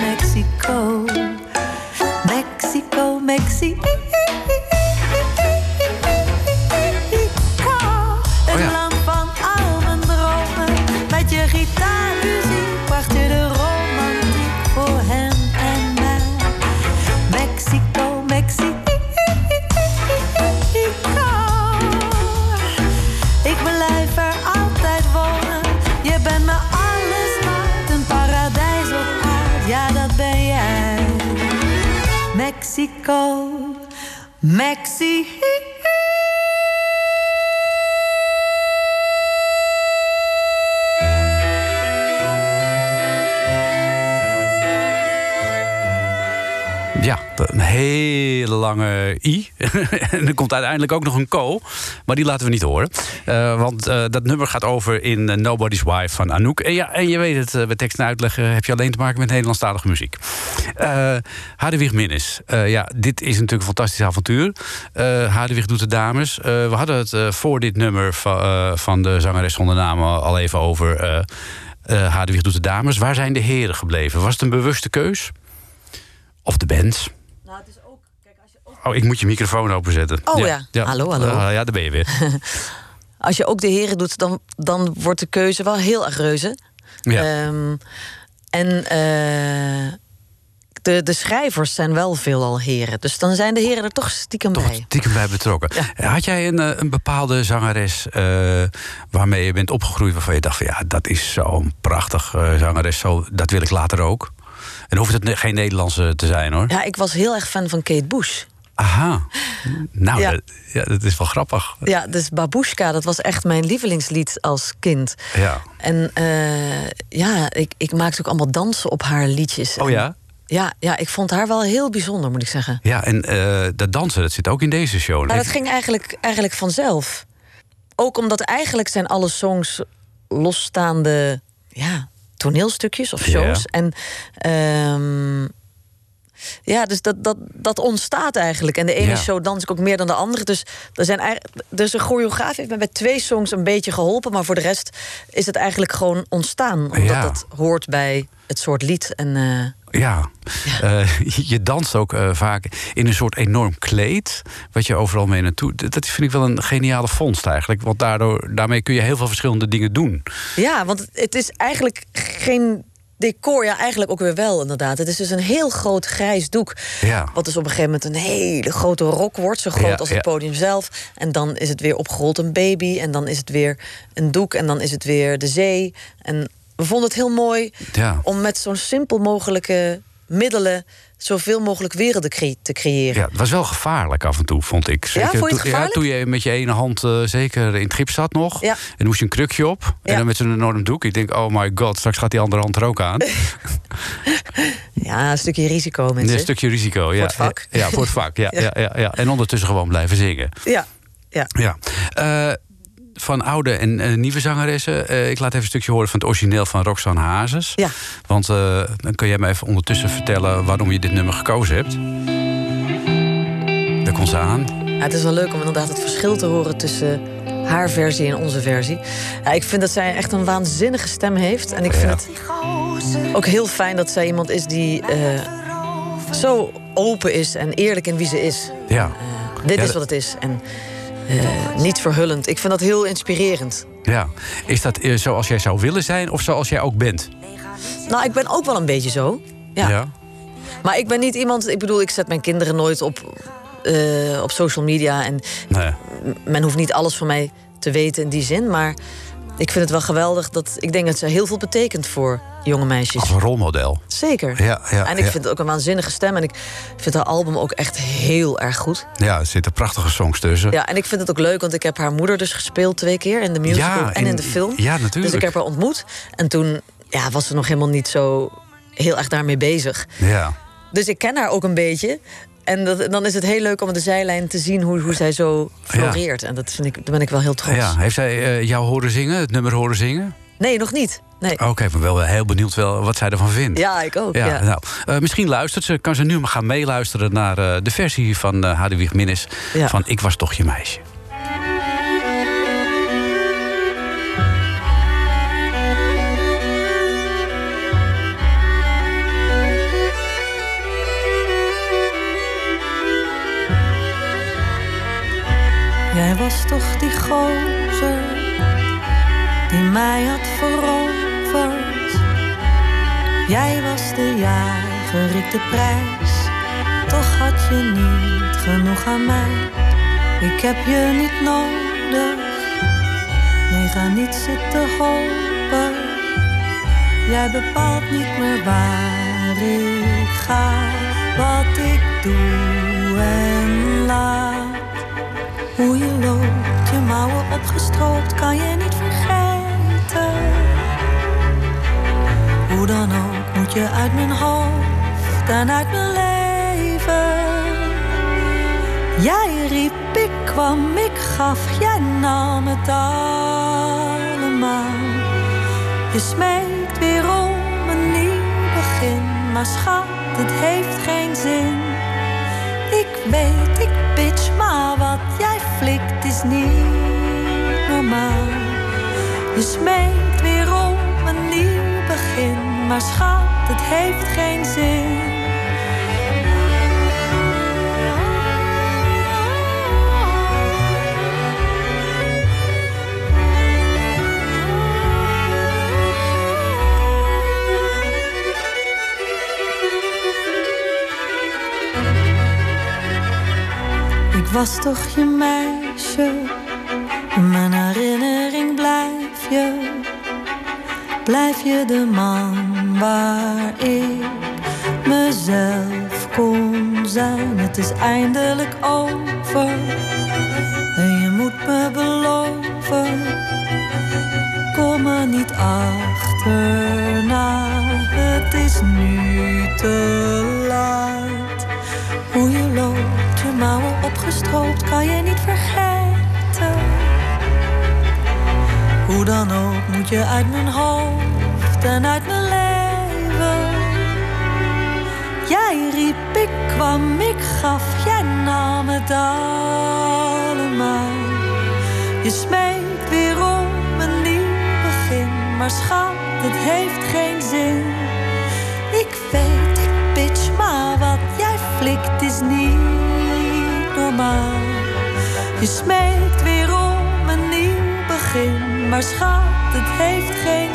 Mexico, Mexico. Ja, een hele lange I. en er komt uiteindelijk ook nog een ko. Maar die laten we niet horen. Eh, want eh, dat nummer gaat over in eh, Nobody's Wife van Anouk. En, ja, en je weet het, eh, bij tekst en uitleggen heb je alleen te maken met Nederlandstalige muziek. Uh, Hadewig Minnes. Ja, dit is natuurlijk een fantastisch avontuur. Uh, doet de dames. We hadden het voor dit nummer van, van de zangeres zonder naam al even over... Hadewig doet de dames. Waar zijn de heren gebleven? Was het een bewuste keus? Of de band? Nou, het is ook, kijk, als je ook, Oh, ik moet je microfoon openzetten. Oh ja. Hallo, hallo. Ah, ja, daar ben je weer. als je ook de heren doet, dan, dan wordt de keuze wel heel erg reuze. Ja. Ehm, en eh, de, de schrijvers zijn wel veelal heren. Dus dan zijn de heren er toch stiekem Toch bij. stiekem bij betrokken. Had jij een, eh, een bepaalde zangeres eh, waarmee je bent opgegroeid... waarvan je dacht van ja, dat is zo'n prachtig zangeres. Zo, dat wil ik later ook. En hoeft het geen Nederlandse te zijn hoor. Ja, ik was heel erg fan van Kate Bush. Aha. Nou, Ja. Dat, ja, dat is wel grappig. Ja, dus Babushka, dat was echt mijn lievelingslied als kind. Ja. En eh, ja, ik, ik maakte ook allemaal dansen op haar liedjes. Oh En ja? Ja, ja, ik vond haar wel heel bijzonder, moet ik zeggen. Ja, en eh, dat dansen, dat zit ook in deze show. Maar dat ging eigenlijk, eigenlijk vanzelf. Ook omdat eigenlijk zijn alle songs losstaande ja, toneelstukjes of shows. Ja. En ehm, ja, dus dat, dat, dat ontstaat eigenlijk. En de ene Ja. show dans ik ook meer dan de andere. Dus, er zijn dus een choreograaf heeft me bij twee songs een beetje geholpen. Maar voor de rest is het eigenlijk gewoon ontstaan. Omdat Ja. dat hoort bij het soort lied. En eh, Ja, Eh, je danst ook eh, vaak in een soort enorm kleed. Wat je overal mee naartoe. Dat vind ik wel een geniale vondst eigenlijk. Want daardoor, daarmee kun je heel veel verschillende dingen doen. Ja, want het is eigenlijk geen decor. Ja, eigenlijk ook weer wel, inderdaad. Het is dus een heel groot grijs doek. Ja. Wat dus op een gegeven moment een hele grote rok wordt. Zo groot Ja, als het ja. podium zelf. En dan is het weer opgerold een baby. En dan is het weer een doek. En dan is het weer de zee. En we vonden het heel mooi Ja. om met zo'n simpel mogelijke middelen... zoveel mogelijk werelden cre- te creëren. Ja, het was wel gevaarlijk af en toe, vond ik. vond je het toen, gevaarlijk? toen je met je ene hand eh, zeker in het gips zat nog. Ja. En dan moest je een krukje op. En Ja. dan met zo'n enorm doek. Ik denk, oh my god, straks gaat die andere hand er ook aan. Ja, een stukje risico, mensen. Een stukje risico. Ja, het vak. Ja, voor het vak. Ja, Ja. ja. Ja, ja, En ondertussen gewoon blijven zingen. Ja, ja. Ja. Eh, van oude en eh, nieuwe zangeressen. Eh, ik laat even een stukje horen van het origineel van Roxanne Hazes. Ja. Want eh, dan kun jij me even ondertussen vertellen waarom je dit nummer gekozen hebt. Daar komt ze aan. Ja, het is wel leuk om inderdaad het verschil te horen tussen haar versie en onze versie. Ja, ik vind dat zij echt een waanzinnige stem heeft. En ik vind Ja. het ook heel fijn dat zij iemand is die zo open is en eerlijk in wie ze is. Ja. Dit is wat het is. En eh, niet verhullend. Ik vind dat heel inspirerend. ja. Is dat eh, zoals jij zou willen zijn of zoals jij ook bent? Nou, ik ben ook wel een beetje zo. Ja. Maar ik ben niet iemand... Ik bedoel, ik zet mijn kinderen nooit op, eh, op social media. En Nee. men hoeft niet alles van mij te weten in die zin. Maar ik vind het wel geweldig dat... Ik denk dat ze heel veel betekent voor jonge meisjes. Als een rolmodel. Zeker. Ja, ja, en ik ja. vind het ook een waanzinnige stem. En ik vind haar album ook echt heel erg goed. Ja, er zitten prachtige songs tussen. Ja, en ik vind het ook leuk, want ik heb haar moeder dus gespeeld twee keer... in de musical Ja, en in in- de film. ja, natuurlijk. Dus ik heb haar ontmoet. En toen ja, was ze nog helemaal niet zo heel erg daarmee bezig. Ja. Dus ik ken haar ook een beetje. En dat, dan is het heel leuk om de zijlijn te zien hoe, hoe zij zo floreert. En dat vind ik, daar ben ik wel heel trots. Ja, heeft zij eh, jou horen zingen, het nummer horen zingen? Nee, nog niet. Nee. Oké, okay, maar wel heel benieuwd wel wat zij ervan vindt. Ja, ik ook. Ja, Nou, uh, misschien luistert ze, kan ze nu maar gaan meeluisteren naar uh, de versie van uh, Hadewig Minnis Ja. van Ik was toch je meisje. Jij was toch die gozer die mij had veroverd. Jij was de jager, ik de prijs. Toch had je niet genoeg aan mij. Ik heb je niet nodig. Nee, ga niet zitten hopen. Jij bepaalt niet meer waar ik ga, wat ik doe uit mijn hoofd en uit mijn leven. Jij riep, ik kwam, ik gaf, jij nam het allemaal. Je smeekt weer om een nieuw begin, maar schat, het heeft geen zin. Ik weet, ik bitch, maar wat jij flikt is niet normaal. Je smeekt weer om een nieuw maar schat, het heeft geen zin. Ik was toch je meisje, mijn herinnering blijf je. Blijf je de man waar ik mezelf kon zijn. Het is eindelijk over en je moet me beloven. Kom er niet achterna, het is nu te laat. Hoe je loopt, je mouwen opgestroopt, kan je niet vergeten. Hoe dan ook moet je uit mijn hoofd en uit mijn leven. Jij riep, ik kwam, ik gaf, jij nam het allemaal. Je smeekt weer om een nieuw begin, maar schat, het heeft geen zin. Ik weet, ik bitch, maar wat jij flikt is niet normaal. Je smeekt weer om een nieuw begin, maar schat, het heeft geen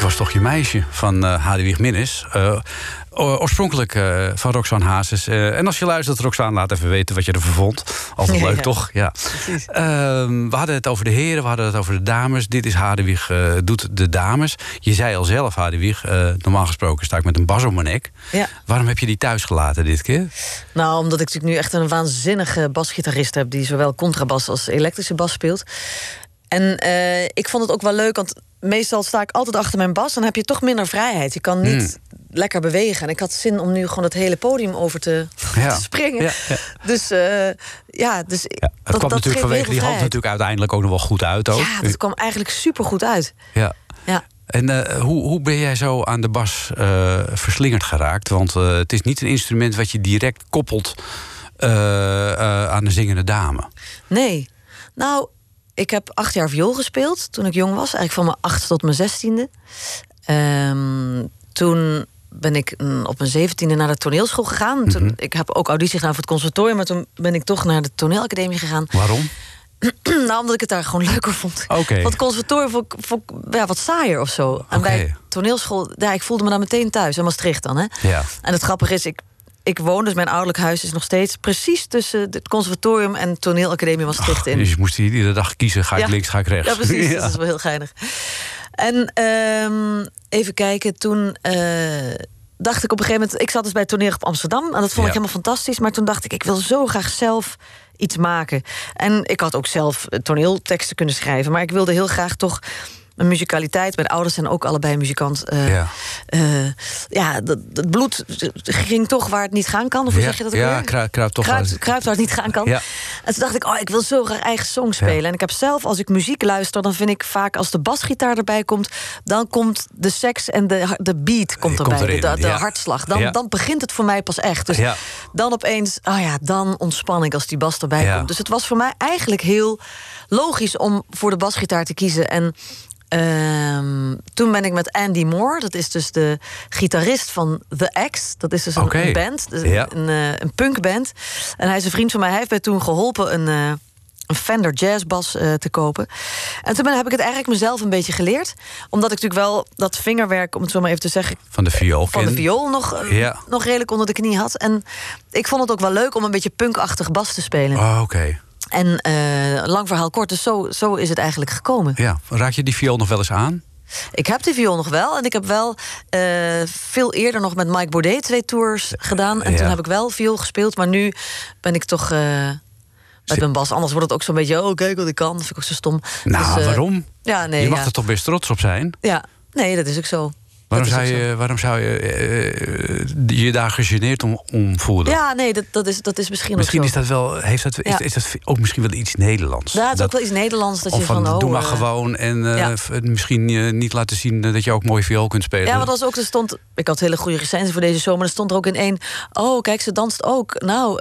Ik was toch je meisje van uh, Hadewig Minnis. Uh, oorspronkelijk uh, van Roxanne Hazes. en als je luistert, Roxanne, laat even weten wat je ervan vond. Altijd Ja, leuk, ja. toch? Ja. Ehm, we hadden het over de heren, we hadden het over de dames. Dit is Hadewig doet de dames. Je zei al zelf, Hadewig, normaal gesproken sta ik met een bas om mijn nek. Ja. Waarom heb je die thuis gelaten dit keer? Nou, omdat ik natuurlijk nu echt een waanzinnige basgitarist heb... die zowel contrabas als elektrische bas speelt. En eh, ik vond het ook wel leuk, want meestal sta ik altijd achter mijn bas... dan heb je toch minder vrijheid. Je kan niet lekker bewegen. En ik had zin om nu gewoon het hele podium over te, Ja. te springen. Ja, ja. Dus eh, ja, dus het kwam natuurlijk vanwege die hand natuurlijk uiteindelijk ook nog wel goed uit. Ook. Ja, dat kwam eigenlijk super goed uit. Ja. Ja. En eh, hoe, hoe ben jij zo aan de bas eh, verslingerd geraakt? Want het is niet een instrument wat je direct koppelt aan de zingende dame. Nee. Nou, ik heb acht jaar viool gespeeld toen ik jong was. Eigenlijk van mijn acht tot mijn zestiende. Ehm, toen ben ik mm, op mijn zeventiende naar de toneelschool gegaan. Toen, Ik heb ook auditie gedaan voor het conservatorium... maar toen ben ik toch naar de toneelacademie gegaan. Waarom? nou, omdat ik het daar gewoon leuker vond. Oké. Want conservatorium vond, ik- vond ik, ja, wat saaier of zo. En bij toneelschool, ja, ik voelde me dan meteen thuis. In Maastricht dan, hè? Ja. En het grappige is, ik, ik woon, dus mijn ouderlijk huis is nog steeds... precies tussen het conservatorium en toneelacademie Maastricht in. Dus je moest hier iedere dag kiezen, ga ik Ja. links, ga ik rechts. Ja, precies. Ja. Dat is wel heel geinig. En ehm, even kijken, toen eh, dacht ik op een gegeven moment... Ik zat dus bij toneel op Amsterdam en dat vond Ja. ik helemaal fantastisch. Maar toen dacht ik, ik wil zo graag zelf iets maken. En ik had ook zelf eh, toneelteksten kunnen schrijven... maar ik wilde heel graag toch een muzikaliteit. Mijn ouders zijn ook allebei muzikant. eh, Ja. eh, ja, dat, het bloed ging toch waar het niet gaan kan. Of hoe Ja, zeg je dat ook ja, kruipt toch Kruipt, wel- kruipt waar het niet gaan kan. Ja. En toen dacht ik, oh, ik wil zo graag eigen song spelen. En ik heb zelf, als ik muziek luister... dan vind ik vaak als de basgitaar erbij komt... dan komt de seks en de, de beat komt erbij. komt erin, de de ja. hartslag. Dan, dan begint het voor mij pas echt. Dus Ja. dan opeens, oh ja, dan ontspan ik als die bas erbij komt. Dus het was voor mij eigenlijk heel logisch om voor de basgitaar te kiezen. En ehm, toen ben ik met Andy Moore, dat is dus de gitarist van The X. Dat is dus een, een band, dus Ja. een, eh, een punkband. En hij is een vriend van mij. Hij heeft mij toen geholpen een, eh, een Fender jazzbas eh, te kopen. En toen ben, heb ik het eigenlijk mezelf een beetje geleerd. Omdat ik natuurlijk wel dat vingerwerk, om het zo maar even te zeggen... Van de viool. van de viool nog, Ja. nog redelijk onder de knie had. En ik vond het ook wel leuk om een beetje punkachtig bas te spelen. Oh, oké. En eh, lang verhaal kort, dus zo, zo is het eigenlijk gekomen. Ja. Raak je die viool nog wel eens aan? Ik heb die viool nog wel. En ik heb wel eh, veel eerder nog met Mike Baudet twee tours gedaan. En Ja. toen heb ik wel viool gespeeld. Maar nu ben ik toch... eh met mijn bas. Anders wordt het ook zo'n beetje... oh, kijk wat ik kan. Dat vind ik ook zo stom. Nou, Dus, waarom? Ja, nee, je mag ja. er toch best trots op zijn? Ja, nee, dat is ook zo. Waarom zou je, waarom zou je je daar gegeneerd om, om voelen? Ja, nee, dat, dat, is, dat is misschien, Misschien is dat wel, heeft dat, is, Ja. is dat ook misschien wel iets Nederlands. Ja, het is Dat- ook wel iets Nederlands. Dat je van, van, oh, doe maar eh, gewoon en eh, ja. misschien eh, niet laten zien dat je ook mooi viool kunt spelen. Ja, want als ook er stond. Ik had hele goede recensie voor deze zomer. Maar er stond er ook in één. Oh, kijk, ze danst ook. Nou,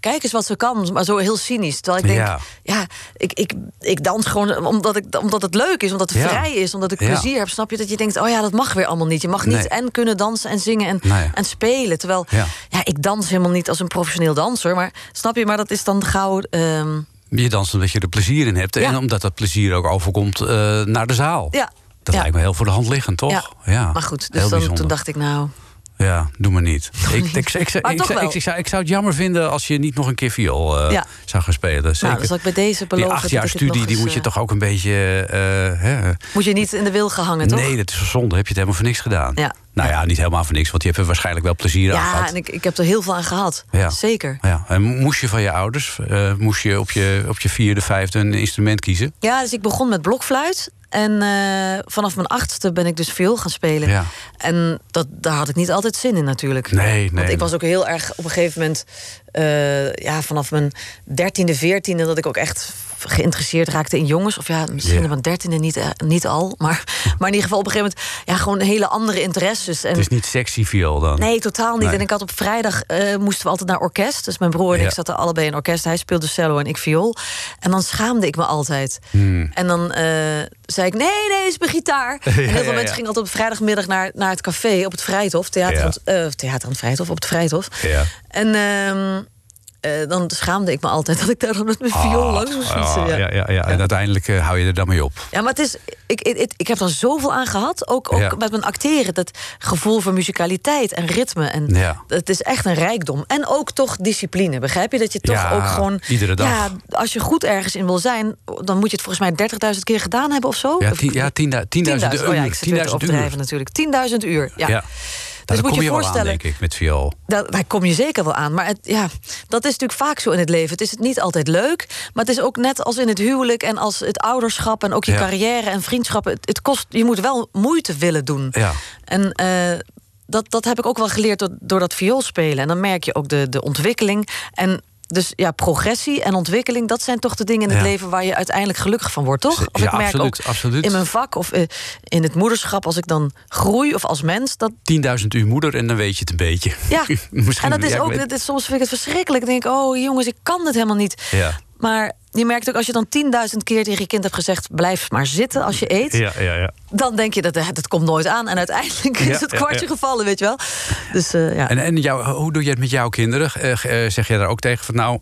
kijk eens wat ze kan. Maar zo heel cynisch. Terwijl ik denk, Ja. ja, ik, ik, ik dans gewoon omdat, ik, omdat het leuk is, omdat het vrij is, omdat ik plezier heb. Snap je dat je denkt, oh ja, dat mag weer allemaal niet. Je mag niet Nee. en kunnen dansen en zingen en, Nee. en spelen. Terwijl, Ja. ja. ik dans helemaal niet als een professioneel danser. Maar snap je, maar dat is dan gauw. ehm, Je danst omdat je er plezier in hebt. En omdat dat plezier ook overkomt eh, naar de zaal. ja. Dat ja. lijkt me heel voor de hand liggend, toch? Ja. Maar goed, dus dan, toen dacht ik, nou. Ja, doe maar niet. Ik, zou, ik zou het jammer vinden als je niet nog een keer viool eh, Ja. zou gaan spelen. Zeker. Nou, dan zal ik bij deze die beloven. acht dat jaar studie, die moet je eh, toch ook een beetje... eh, hè, Moet je niet in de wil gehangen, toch? Nee, dat is zo zonde. Heb je het helemaal voor niks gedaan? Ja. Nou ja, niet helemaal voor niks, want je hebt er waarschijnlijk wel plezier aan Ja, gehad. en ik, ik heb er heel veel aan gehad. Ja. Zeker. Ja. En moest je van je ouders, moest je op, je op je vierde, vijfde een instrument kiezen? Ja, dus ik begon met blokfluit. En eh, vanaf mijn achtste ben ik dus viool gaan spelen. Ja. En dat, daar had ik niet altijd zin in natuurlijk. Nee, nee. Want ik was ook heel erg op een gegeven moment... eh, ja, vanaf mijn dertiende, veertiende... dat ik ook echt geïnteresseerd raakte in jongens. Of ja, misschien op mijn dertiende niet, eh, niet al. Maar, maar in ieder geval op een gegeven moment... ja, gewoon hele andere interesses. En Het is niet sexy viool dan? Nee, totaal niet. Nee. En ik had op vrijdag eh, moesten we altijd naar orkest. Dus mijn broer en Ja. ik zaten allebei in orkest. Hij speelde cello en ik viool. En dan schaamde ik me altijd. Hmm. En dan eh, zei ik: nee, nee, is mijn gitaar. en heel veel ja, mensen gingen altijd op vrijdagmiddag naar, naar het café op het Vrijthof. Theater, aan het- theater aan het Vrijthof, op het Vrijthof. Ja. En eh, dan schaamde ik me altijd dat ik daar dan met mijn viool langs moest fietsen. Ah, ja. ja, ja, ja. En uiteindelijk eh, hou je er dan mee op. Ja, maar het is, ik, ik, ik, heb er zoveel aan gehad. Ook, ook met mijn acteren. Dat gevoel voor musicaliteit en ritme. En. Het is echt een rijkdom. En ook toch discipline. Begrijp je? Dat je toch ook gewoon... iedere dag. Ja, als je goed ergens in wil zijn... dan moet je het volgens mij 30.000 keer gedaan hebben of zo. Ja, Of- tien- ja, tiendu- 10.000 uur. Oh ja, ik zit weer te 10.000 overdrijven uur. natuurlijk. 10.000 uur, ja. Dus daar kom je je wel aan, denk ik, met viool. Daar, daar kom je zeker wel aan. Maar het, ja, dat is natuurlijk vaak zo in het leven. Het is niet altijd leuk. Maar het is ook net als in het huwelijk en als het ouderschap... en ook je Ja. carrière en vriendschappen. Het, het kost, je moet wel moeite willen doen. Ja. En eh, dat, dat heb ik ook wel geleerd door, door dat viool spelen. En dan merk je ook de, de ontwikkeling. En dus ja, progressie en ontwikkeling... dat zijn toch de dingen in het Ja. leven... waar je uiteindelijk gelukkig van wordt, toch? Of Ja, ik merk absoluut, ook absoluut. in mijn vak of eh, in het moederschap... als ik dan groei of als mens... dat, 10.000 uur moeder en dan weet je het een beetje. ja, Misschien, en dat is ook, dat is, soms vind ik het verschrikkelijk. Ik denk, oh jongens, ik kan dit helemaal niet. Ja. Maar je merkt ook als je dan 10.000 keer tegen je kind hebt gezegd: blijf maar zitten als je eet. Ja, ja, ja. Dan denk je dat dat komt nooit aan. En uiteindelijk Ja, is het kwartje ja. gevallen, weet je wel. Dus eh, ja. En, en jou, hoe doe je het met jouw kinderen? Eh, eh, zeg jij daar ook tegen van nou,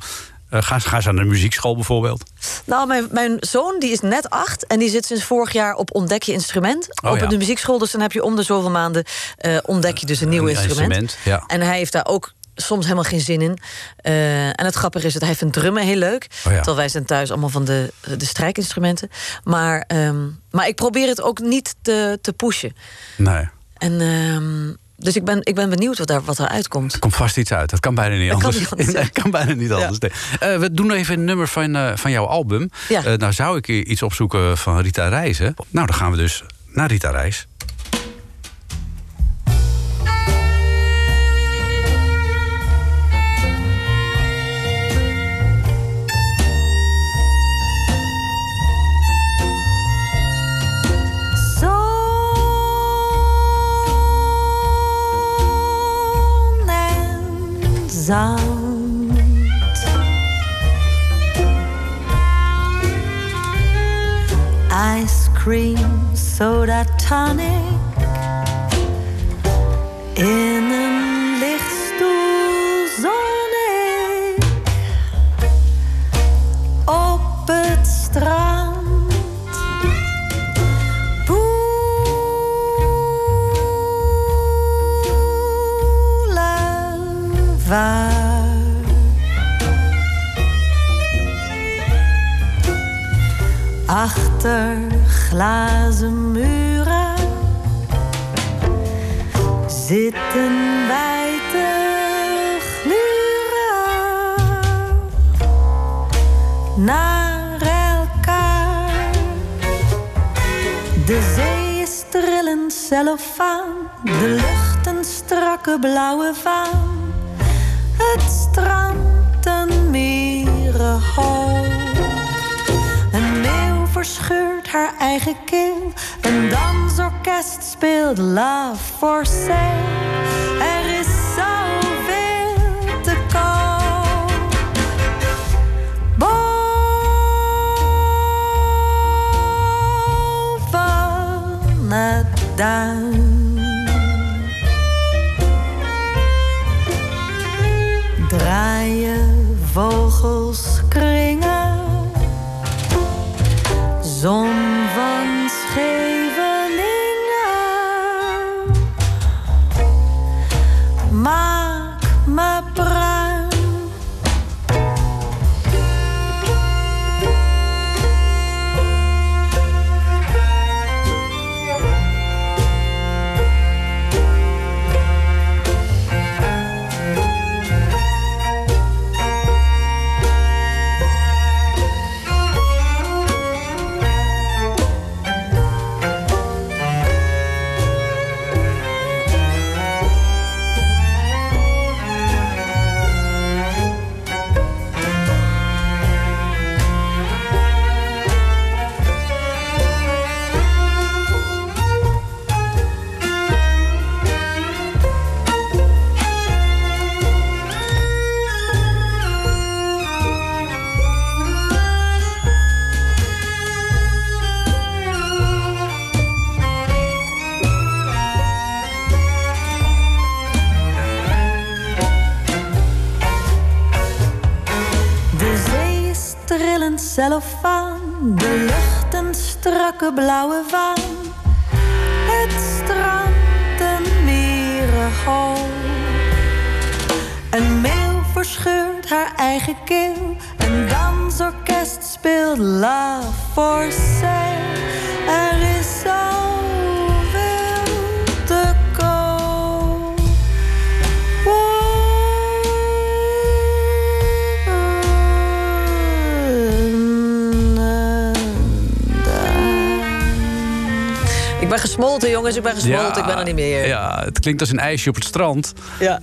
Uh, gaan, gaan ze naar de muziekschool bijvoorbeeld? Nou, mijn, mijn zoon die is net acht en die zit sinds vorig jaar op Ontdek je instrument. Oh, op ja. de muziekschool, dus dan heb je om de zoveel maanden eh, ontdek je dus een nieuw Een instrument. instrument, ja. En hij heeft daar ook soms helemaal geen zin in. Eh, en het grappige is dat hij vindt drummen heel leuk. Oh ja. Terwijl wij zijn thuis allemaal van de, de strijkinstrumenten. Maar, ehm, maar ik probeer het ook niet te, te pushen. Nee. En, ehm, dus ik ben, ik ben benieuwd wat, daar, wat eruit komt. Er komt vast iets uit. Dat kan bijna niet Dat kan anders. niet anders, dat kan bijna niet Ja. anders. nee. Eh, we doen even een nummer van, eh, van jouw album. Ja. Nou zou ik iets opzoeken van Rita Reis. Hè? Nou, dan gaan we dus naar Rita Reis. Zand. Ice cream, soda tonic. In een lichtstoel zon ik op het strand. Zitten wij te gluren naar elkaar. De zee is trillend cellofaan, de lucht een strakke blauwe vaan. Het strand een mierenhoop. Een meeuw verscheurt haar eigen keel. Een dansorkest speelt Love for Sale. Er is zoveel te koop. Boven het duin. Blauwe vaan. Het strand een mierenhoop. Een meeuw verscheurt haar eigen keel. Een dansorkest speelt Love gesmolten, jongens. Ik ben gesmolten. ik ben er niet meer. Ja, het klinkt als een ijsje op het strand. Ja.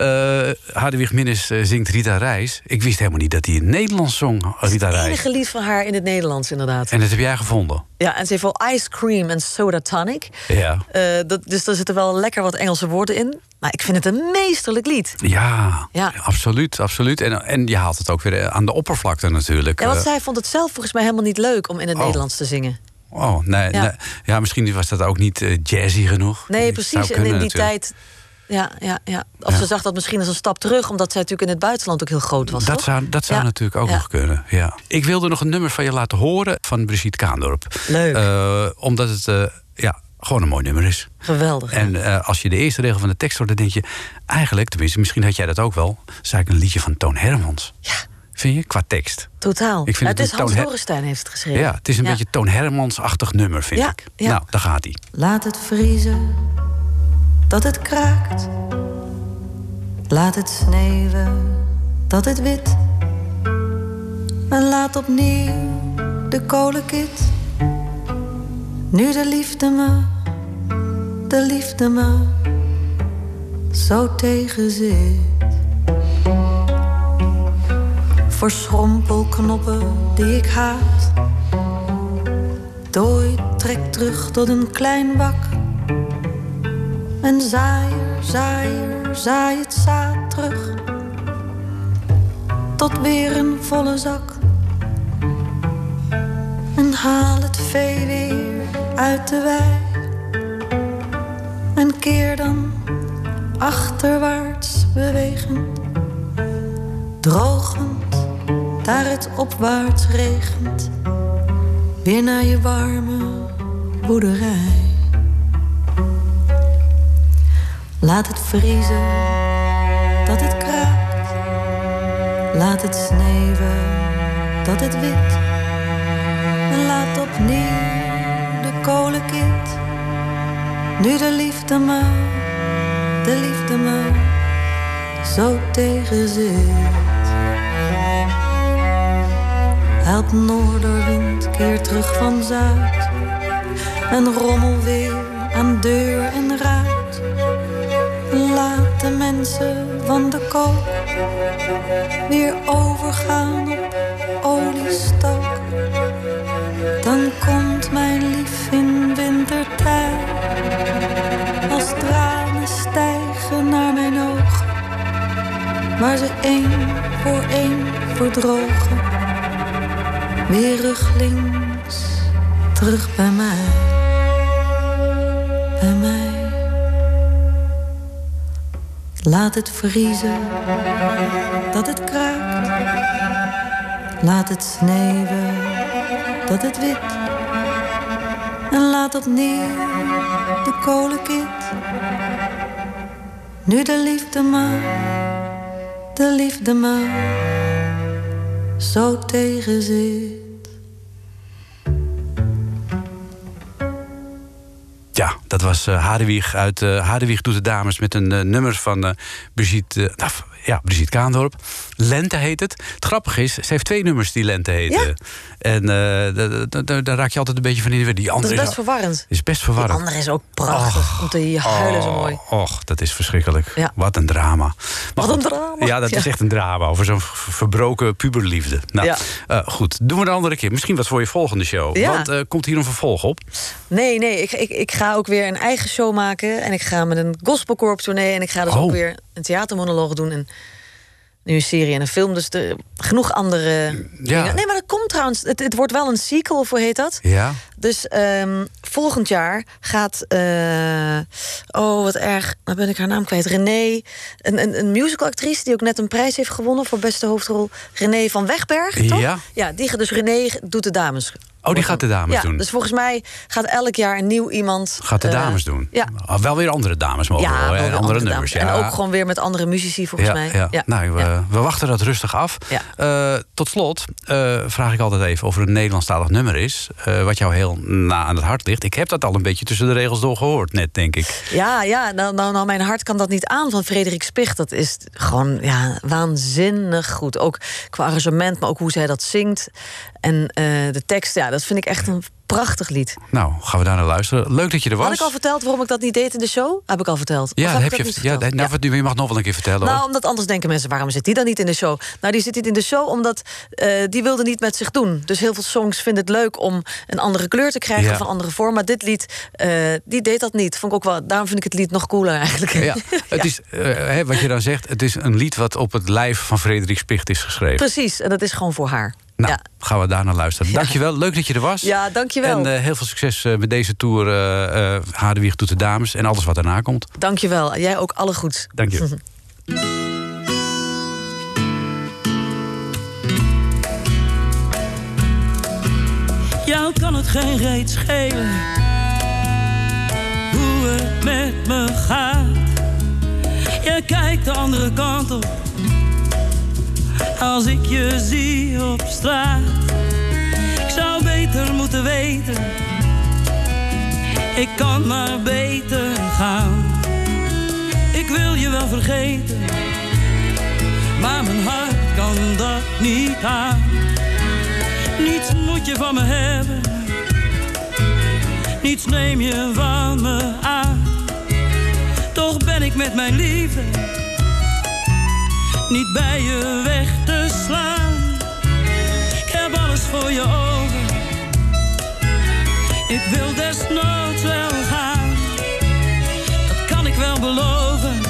Hadewig Minnes eh, zingt Rita Reis. Ik wist helemaal niet dat hij in Nederlands zong, Rita Het Reis. enige lied van haar in het Nederlands, inderdaad. En dat heb jij gevonden? Ja, en ze heeft wel ice cream en soda tonic. Ja. Eh, dat, dus daar zitten wel lekker wat Engelse woorden in. Maar ik vind het een meesterlijk lied. Ja, Ja. absoluut, absoluut. En, en je haalt het ook weer aan de oppervlakte natuurlijk. Ja, want zij vond het zelf volgens mij helemaal niet leuk om in het Oh. Nederlands te zingen. Oh, nee, Ja. nee. Ja, misschien was dat ook niet eh, jazzy genoeg. Nee, precies. En in die natuurlijk. tijd Ja, ja, ja. Of Ja. ze zag dat misschien als een stap terug, omdat zij natuurlijk in het buitenland ook heel groot was. Dat toch? zou, dat zou Ja. natuurlijk ook Ja. nog kunnen. Ja. Ik wilde nog een nummer van je laten horen van Brigitte Kaandorp. Leuk. Eh, omdat het eh, ja, gewoon een mooi nummer is. Geweldig. En als je de eerste regel van de tekst hoort, dan denk je eigenlijk, tenminste, misschien had jij dat ook wel, is eigenlijk een liedje van Toon Hermans. Ja, Vind je? Qua tekst. totaal. Ik vind Ja, het het is Hans Dorenstein heeft het geschreven. Ja, het is een beetje Toon Hermans-achtig nummer, vind Ja, ik. ja. Nou, daar gaat hij. Laat het vriezen, dat het kraakt. Laat het sneeuwen, dat het wit. En laat opnieuw de kolenkit. Nu de liefde me, de liefde me zo tegenzit. Voor schrompelknoppen die ik haat. Dooi trek terug tot een klein bak. En zaaier, zaaier, zaai het zaad terug. Tot weer een volle zak. En haal het vee weer uit de wei. En keer dan achterwaarts bewegend. Drogend, daar het opwaarts regent weer naar je warme boerderij. Laat het vriezen, dat het kraakt. Laat het sneeuwen, dat het wit. En laat opnieuw de kolenkit. Nu de liefde me, de liefde me zo tegenzit. Help noorderwind, keer terug van zuid. En rommel weer aan deur en ruit. Laat de mensen van de koop weer overgaan op oliestook. Dan komt mijn lief in wintertijd. Als tranen stijgen naar mijn ogen. Waar ze één voor één verdrogen weer ruglinks terug bij mij. Bij mij. Laat het vriezen, dat het kraakt. Laat het sneeuwen, dat het wit. En laat opnieuw de kolenkit. Nu de liefde maar, de liefde maar zo tegenzit. Ja, dat was Hadewieg uit Hadewieg doet de dames met een eh, nummer van Brigitte, nou, ja, Brigitte Kaandorp. Lente heet het. Het grappige is, ze heeft twee nummers die Lente heten. Ja. En eh, da- da- da- daar raak je altijd een beetje van in de weer. Die Dat andere is best verwarrend. is best Die verwarrend. andere is ook prachtig. Om te huilen zo mooi. Och, dat is verschrikkelijk. Ja. Wat een drama. Maar Wat goed, een drama. Ja, dat is echt een drama over zo'n verbroken puberliefde. Nou, Ja. eh, goed, doen we een andere keer. Misschien wat voor je volgende show. Ja. Want eh, komt hier een vervolg op? Nee, nee, ik, ik, ik ga ook weer een eigen show maken. En ik ga met een gospelkoor op tournee. En ik ga dus Oh. ook weer een theatermonoloog doen. En nu een serie en een film. Dus er, genoeg andere dingen. Nee, maar dat komt trouwens. Het, het wordt wel een sequel, of hoe heet dat? Ja. Dus ehm, volgend jaar gaat. eh, oh, wat erg. Dan ben ik haar naam kwijt. René. Een, een, een musicalactrice die ook net een prijs heeft gewonnen voor beste hoofdrol. René van Wegberg. Toch? Ja. Ja, die gaat dus René doet de dames. Oh, die gaat de dames ja, doen. Dus volgens mij gaat elk jaar een nieuw iemand. Gaat de eh, dames doen? Ja. Ah, wel weer andere dames mogen Ja, wel, andere, andere nummers. Ja. En ook gewoon weer met andere muzici, volgens mij. Ja. Nou, we, ja. we wachten dat rustig af. Eh, tot slot eh, vraag ik altijd even of er een Nederlandstalig nummer is... eh, wat jou heel na aan het hart ligt. Ik heb dat al een beetje tussen de regels door gehoord net, denk ik. Ja, ja nou, nou, nou, mijn hart kan dat niet aan van Frederik Spicht. Dat is gewoon ja, waanzinnig goed. Ook qua arrangement, maar ook hoe zij dat zingt. En eh, de tekst, ja, dat vind ik echt een prachtig lied. Nou, gaan we daar naar luisteren. Leuk dat je er was. Had ik al verteld waarom ik dat niet deed in de show? Heb ik al verteld. Ja, dat heb je. niet Ja, verteld? nou, wat- je mag nog wel een keer vertellen. hoor. Nou, omdat anders denken mensen, waarom zit die dan niet in de show? Nou, die zit niet in de show omdat eh, die wilde niet met zich doen. Dus heel veel songs vinden het leuk om een andere kleur te krijgen Ja. of een andere vorm. Maar dit lied, eh, die deed dat niet. Vond ik ook wel, daarom vind ik het lied nog cooler eigenlijk. Ja, het is, hè, wat je dan zegt, het is een lied wat op het lijf van Frederik Spicht is geschreven. Precies, en dat is gewoon voor haar. Nou, Ja. gaan we daar naar luisteren. Dankjewel, leuk dat je er was. Ja, dankjewel. En eh, heel veel succes eh, met deze tour eh eh Hadewieg doet de dames en alles wat daarna komt. Dankjewel. Jij ook alle goeds. Dank je. Jou kan het geen reet schelen hoe het met me gaat. Je kijkt de andere kant op als ik je zie op straat. Ik zou beter moeten weten, ik kan maar beter gaan. Ik wil je wel vergeten, maar mijn hart kan dat niet aan. Niets moet je van me hebben. Niets neem je van me aan. Toch ben ik met mijn liefde niet bij je weg te slaan. Ik heb alles voor je over. Ik wil desnoods wel gaan. Dat kan ik wel beloven.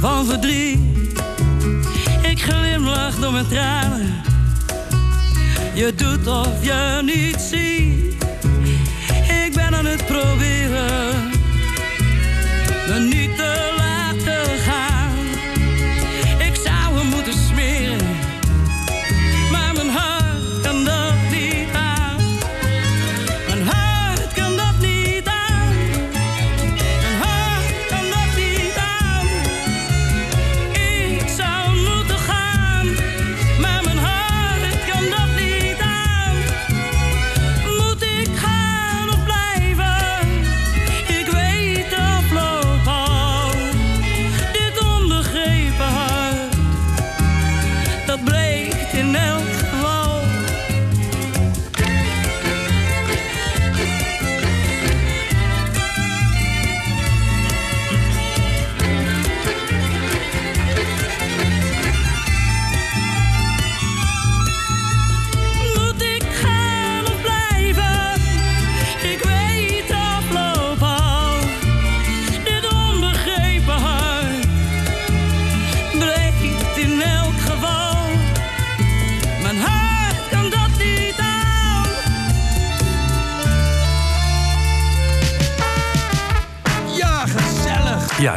Van verdriet. Ik glimlach door mijn tranen. Je doet of je niet ziet. Ik ben aan het proberen me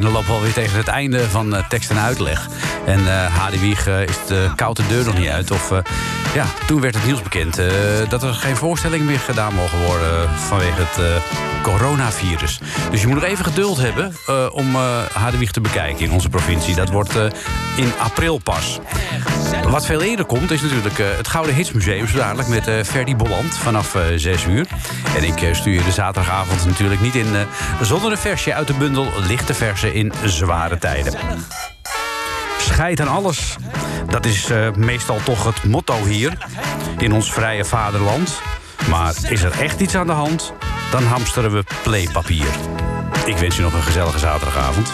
dan lopen we alweer tegen het einde van eh, tekst en uitleg. En eh Hadewieg eh, is de koud de deur nog niet uit. Of ja, toen werd het nieuws bekend dat er geen voorstelling meer gedaan mogen worden vanwege het coronavirus. Dus je moet nog even geduld hebben eh, om Hadewieg te bekijken in onze provincie. Dat wordt eh, in april pas. Wat veel eerder komt is natuurlijk het Gouden Hitsmuseum... zo dadelijk met Ferdy Bolland vanaf eh 6 uur. En ik stuur je de zaterdagavond natuurlijk niet in... zonder een versje uit de bundel Lichte Versen in Zware Tijden. Scheid aan alles. Dat is meestal toch het motto hier in ons vrije vaderland. Maar is er echt iets aan de hand, dan hamsteren we playpapier. Ik wens je nog een gezellige zaterdagavond.